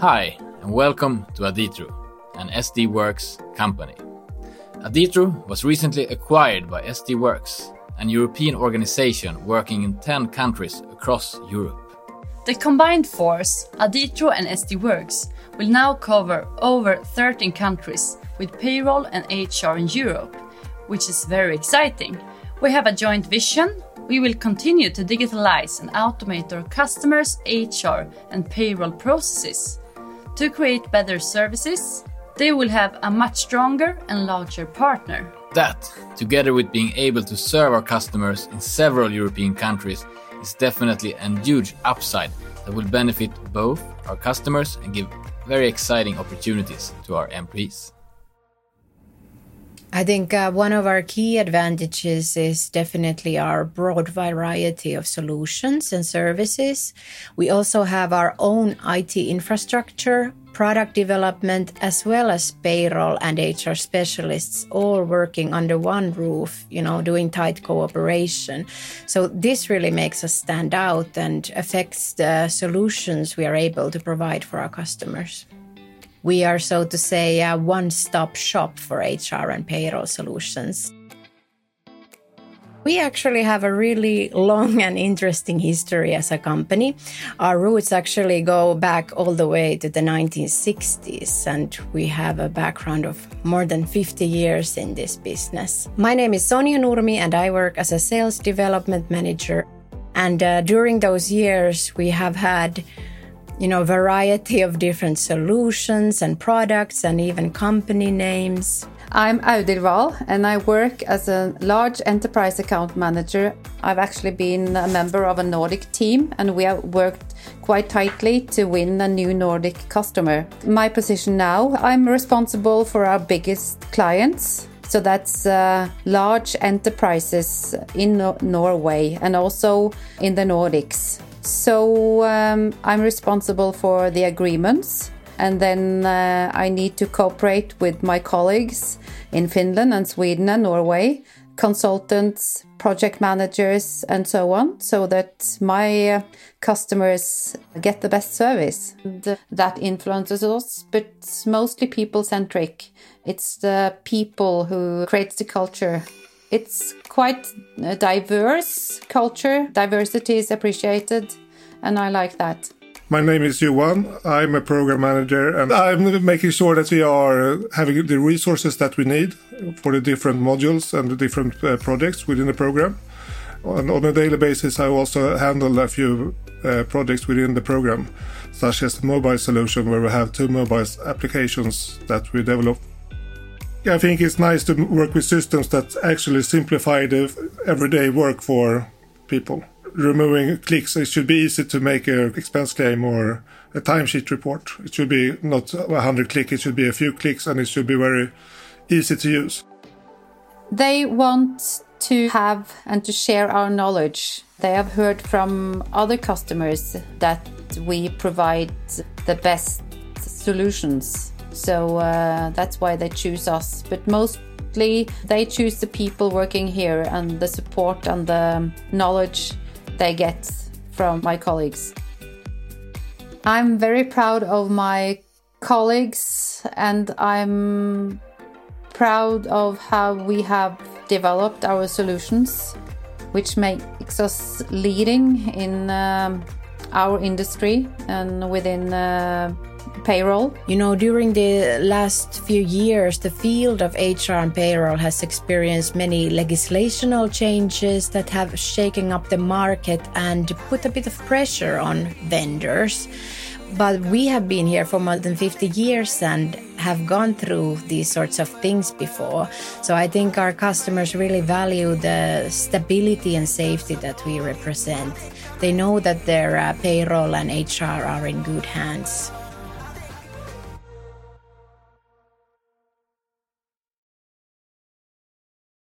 Hi, and welcome to Aditro, an SD Worx company. Aditro was recently acquired by SD Worx, an European organization working in 10 countries across Europe. The combined force, Aditro and SD Worx, will now cover over 13 countries with payroll and HR in Europe, which is very exciting. We have a joint vision. We will continue to digitalize and automate our customers' HR and payroll processes to create better services, they will have a much stronger and larger partner. That, together with being able to serve our customers in several European countries, is definitely a huge upside that will benefit both our customers and give very exciting opportunities to our employees. I think uh, one of our key advantages is definitely our broad variety of solutions and services. We also have our own IT infrastructure, product development, as well as payroll and HR specialists all working under one roof, you know, doing tight cooperation. So this really makes us stand out and affects the solutions we are able to provide for our customers. We are, so to say, a one stop shop for HR and payroll solutions. We actually have a really long and interesting history as a company. Our roots actually go back all the way to the 1960s, and we have a background of more than 50 years in this business. My name is Sonia Nurmi, and I work as a sales development manager. And uh, during those years, we have had you know, variety of different solutions and products and even company names. I'm Wahl and I work as a large enterprise account manager. I've actually been a member of a Nordic team and we have worked quite tightly to win a new Nordic customer. My position now, I'm responsible for our biggest clients. So that's uh, large enterprises in no Norway and also in the Nordics. So um, I'm responsible for the agreements, and then uh, I need to cooperate with my colleagues in Finland and Sweden and Norway, consultants, project managers, and so on, so that my uh, customers get the best service. And that influences us, but mostly people centric. It's the people who creates the culture it's quite a diverse culture. Diversity is appreciated, and I like that. My name is Johan. I'm a program manager and I'm making sure that we are having the resources that we need for the different modules and the different uh, projects within the program. And on a daily basis, I also handle a few uh, projects within the program, such as the mobile solution, where we have two mobile applications that we develop I think it's nice to work with systems that actually simplify the everyday work for people. Removing clicks, it should be easy to make an expense claim or a timesheet report. It should be not 100 clicks, it should be a few clicks and it should be very easy to use. They want to have and to share our knowledge. They have heard from other customers that we provide the best solutions so uh, that's why they choose us. But mostly they choose the people working here and the support and the knowledge they get from my colleagues. I'm very proud of my colleagues and I'm proud of how we have developed our solutions, which makes us leading in um, our industry and within uh, payroll? You know, during the last few years, the field of HR and payroll has experienced many legislational changes that have shaken up the market and put a bit of pressure on vendors. But we have been here for more than 50 years and have gone through these sorts of things before. So I think our customers really value the stability and safety that we represent. They know that their uh, payroll and HR are in good hands.